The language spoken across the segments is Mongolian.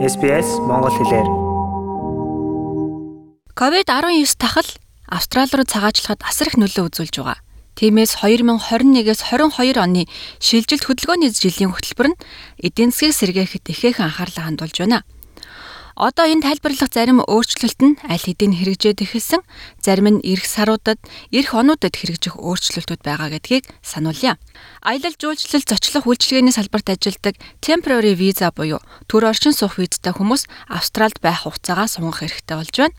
SBS Монгол хэлээр. COVID-19 тахал Австрали руу цагаачлахад асар их нөлөө үзүүлж байгаа. Тиймээс 2021-ээс 22 оны шилжилт хөдөлгөөний жилийн хөтөлбөр нь эдийн засгийг сэргээхэд ихээхэн анхаарлаа хандуулж байна. Одоо энэ тайлбарлах зарим өөрчлөлт нь аль хэдийн хэрэгжээд эхэлсэн, зарим нь эх саруудад, эх онуудад хэрэгжих өөрчлөлтүүд байгаа гэдгийг сануулъя. Аялал жуулчлал зочлох үйлчилгээний салбарт ажилладаг temporary visa буюу төр оршин суух визтэй хүмүүс Австралид байх хугацаагаа сунгах хэрэгтэй болж байна.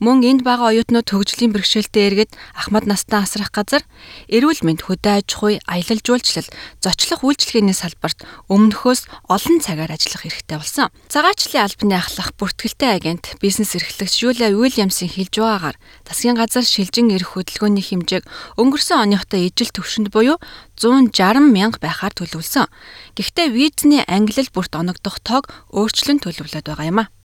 Мөн энд байгаа оюутнууд хөгжлийн бэрхшээлтэй эргээд ахмад настан асрах газар, эрүүл мэнд хөдөө аж ахуй, аялал жуулчлал, зочлох үйлчилгээний салбарт өмнөхөөс олон цагаар ажиллах хэрэгтэй болсон. Цагаачлалын албаны ахлах бүртгэлтэй агент бизнес эрхлэгч Юля Уильямсын хэлж байгаагаар засгийн газар шилжин эрх хөдөлгөөний хэмжээг өнгөрсөн оныхтой ижил төвшөнд буюу 160 мянга байхаар төлөвлөсөн. Гэхдээ визний ангилал бүрт оногдох тоог өөрчлөн төлөвлөд байгаа юм а.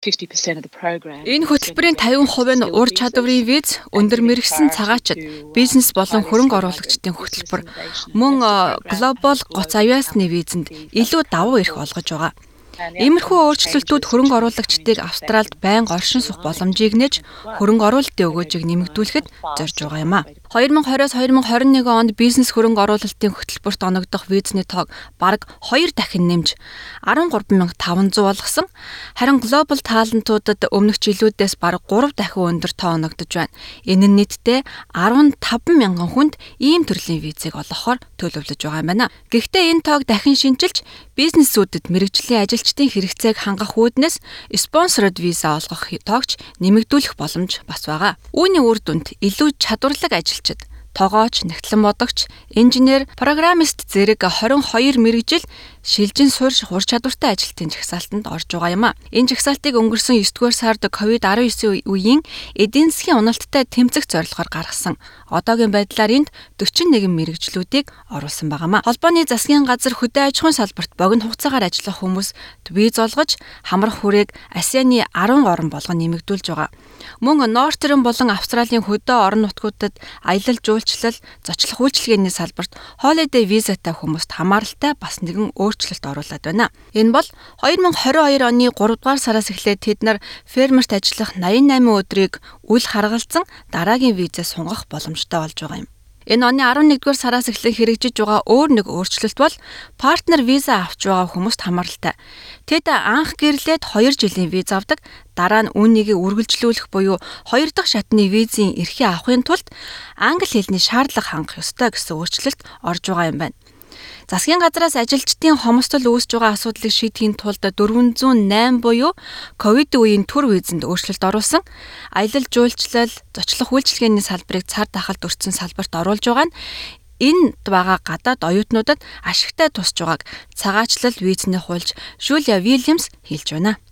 Энэ хөтөлбөрийн 50% нь ур чадварын виз, өндөр мэрэгсэн цагаачид, бизнес болон хөрөнгө оруулагчдын хөтөлбөр мөн глобал гоц авиасны визэнд илүү давуу эрх олгож байгаа. Иймэрхүү өөрчлөлтүүд хөрөнгө оруулагчдыг Австралид байнга оршин суух боломжийг нээж хөрөнгө оруулалтын өгөөжийг нэмэгдүүлэхэд зорж байгаа юм а. 2020-с 2021 онд бизнес хөрөнгө оруулалтын хөтөлбөрт оногдох визний тоог бараг 2 дахин нэмж 13500 болгосон. Харин глобал таалантуудад өмнөх жилүүдээс бараг 3 дахин өндөр тоо оногдож байна. Энэ нь нийтдээ 15 мянган хүнд ийм төрлийн визийг олгохоор төлөвлөж байгаа юм байна. Гэхдээ энэ тоог дахин шинжилж бизнесүүдэд мэрэгжлийн ажилчдын хэрэгцээг хангах үүднээс спонсорд виза олгох тоогч нэмэгдүүлэх боломж бас байгаа. Үүний үр дүнд илүү чадварлаг ажилчид тогооч, нэгтлэн бодогч, инженер, программист зэрэг 22 мэрэгжил шилжин суурь хур чадвартай ажилтны жагсаалтанд орж байгаа юм а. Энэ жагсаалтыг өнгөрсөн 9-р сард COVID-19 үеийн эдийн засгийн уналттай тэмцэх зорилгоор гаргасан. Одоогийн байдлаар энд 41 мэрэгжлүүдийг оруулсан байгаамаа. Холбооны засгийн газар хөдөө аж ахуйн салбарт богино хугацаагаар ажиллах хүмүүс виз олгож хамрах хүрээг ASEAN-ы 10 орн болгон нэмэгдүүлж байгаа. Мөн Нортерн болон Австралийн хөдөө орон нутгуудад аялал жуулчлал, зочлох үйлчилгээний салбарт holiday визатай хүмүүст хамааралтай бас нэгэн өөрчлөлт оруулад байна. Энэ бол 2022 оны 3 дугаар сараас эхлээд тэд нар фермерт ажиллах 88 өдрийг үл харгалзан дараагийн визээ сунгах боломжтой болж байгаа юм. Энэ оны 11-р сараас эхлэн хэрэгжиж байгаа өөр нэг өөрчлөлт бол партнер виза авч байгаа хүмүүст хамааралтай. Тэд анх гэрлээд 2 жилийн виз авдаг, дараа нь үүнийг үргэлжлүүлэх буюу 2 дахь шатны визийн эрхээ авахын тулд англи хэлний шаардлага хангах ёстой гэсэн өөрчлөлт орж байгаа юм байна. Засгийн газраас ажилчдын хомсдол үүсэж байгаа асуудлыг шийдэхийн тулд 408 буюу ковид үеийн төр визэнд өөрчлөлт оруулсан. Аялал жуулчлал, зочлох үйлчилгээний салбарыг цар тахалд өртсөн салбарт оруулж байгаа нь энд байгаа гадаад оюутнуудад ашигтай тусж байгааг цагаачлал визний хуульч Жулия Вильямс хэлж байна.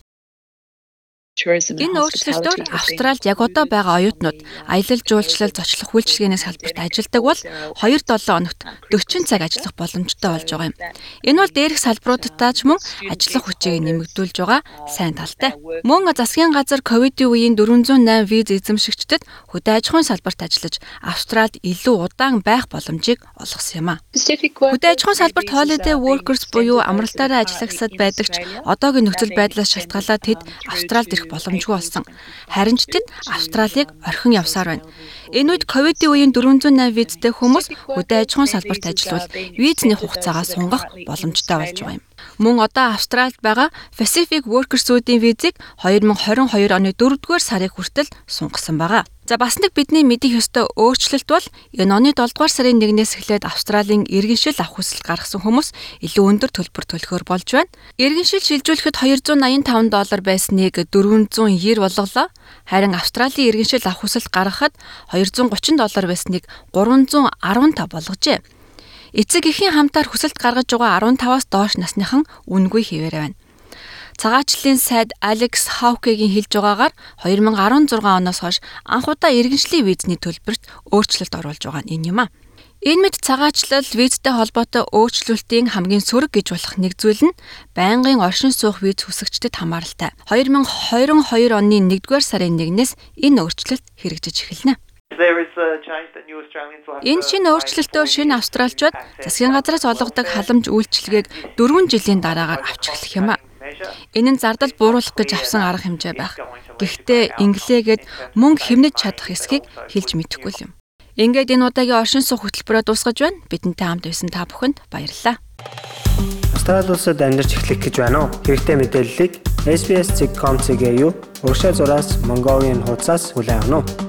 Энэ өөрчлөлтөөр Австралид яг одоо байгаа оюутнууд аялал жуулчлал зочлох үйлчилгээний салбарт ажилладаг бол 2-7 хоногт 40 цаг ажиллах боломжтой болж байгаа юм. Энэ бол дээрх салбаруудтай ч мөн ажиллах хүчийг нэмэгдүүлж байгаа сайн талтай. Мөн засгийн газар ковидын үеийн 408 виз эзэмшигчдэд хөдөө аж ахуйн салбарт ажиллаж Австралид илүү удаан байх боломжийг олгосон юм а. Хөдөө аж ахуйн салбарт holiday workers буюу амралтаараа ажиллагсад байдаг ч одоогийн нөхцөл байдлаас шалтгаалаад тэд Австралид ирэх боломжгүй болсон. Харин ч тэд Австралиг орхин явсаар байна. Энэ үед ковидын үеийн 408 визтэй хүмүүс хөдөө аж ахуйн салбарт ажиллавал визний хугацаагаа сунгах боломжтой болж байгаа юм. Мөн одоо Австралид байгаа Pacific Workers-уудын визийг 2022 оны 4-р сарын хүртэл сунгасан байгаа. За бас нэг бидний мэдих ёстой өөрчлөлт бол энэ оны 7 дугаар сарын 1-ээс эхлээд Австралийн иргэншил авах хүсэлт гаргасан хүмүүс илүү өндөр төлбөр төлөхөөр болж байна. Иргэншил шилжүүлэхэд 285 доллар байсныг 490 болголоо. Харин Австралийн иргэншил авах хүсэлт гаргахад 230 доллар байсныг 315 болгожээ. Эцэг эхийн хамтаар хүсэлт гаргаж байгаа 15-аас доош насныхан үнгүй хിവэр байна. Цагаачлалын сайд Алекс Хаукегийн хэлж байгаагаар 2016 оноос хойш анх удаа иргэншлийн визний төлбөрт өөрчлөлт оруулж байгаа нь энэ юм а. Энэ мэд цагаачлал визтэй холбоотой өөрчлөлтийн хамгийн сөрөг гэж болох нэг зүйл нь байнгын оршин суух виз хүсэгчдэд хамааралтай. 2022 оны 1-р сарын 1-ээс энэ өөрчлөлт хэрэгжиж эхэлнэ. Энэ шинэ өөрчлөлтөөр шинэ австралчууд засгийн газраас олгодог халамж үйлчилгээг 4 жилийн дараагаар авч эхлэх юм а. Энэ нь зардал бууруулах гэж авсан арга хэмжээ байх. Гэхдээ инглигээд мөнгө хэмнэж чадах эсхийг хэлж мэдэхгүй юм. Ингээд энэ удаагийн оршин суух хөтөлбөрөөр дуусгаж байна. Бидэнтэй хамт байсан та бүхэнд баярлалаа. Австрали улсад амьдарч эхлэх гэж байна уу? Хэрэгтэй мэдээллийг SBS.com.cg юу? Уршаа зураас Mongolian хуудасаас хүлээн авах нь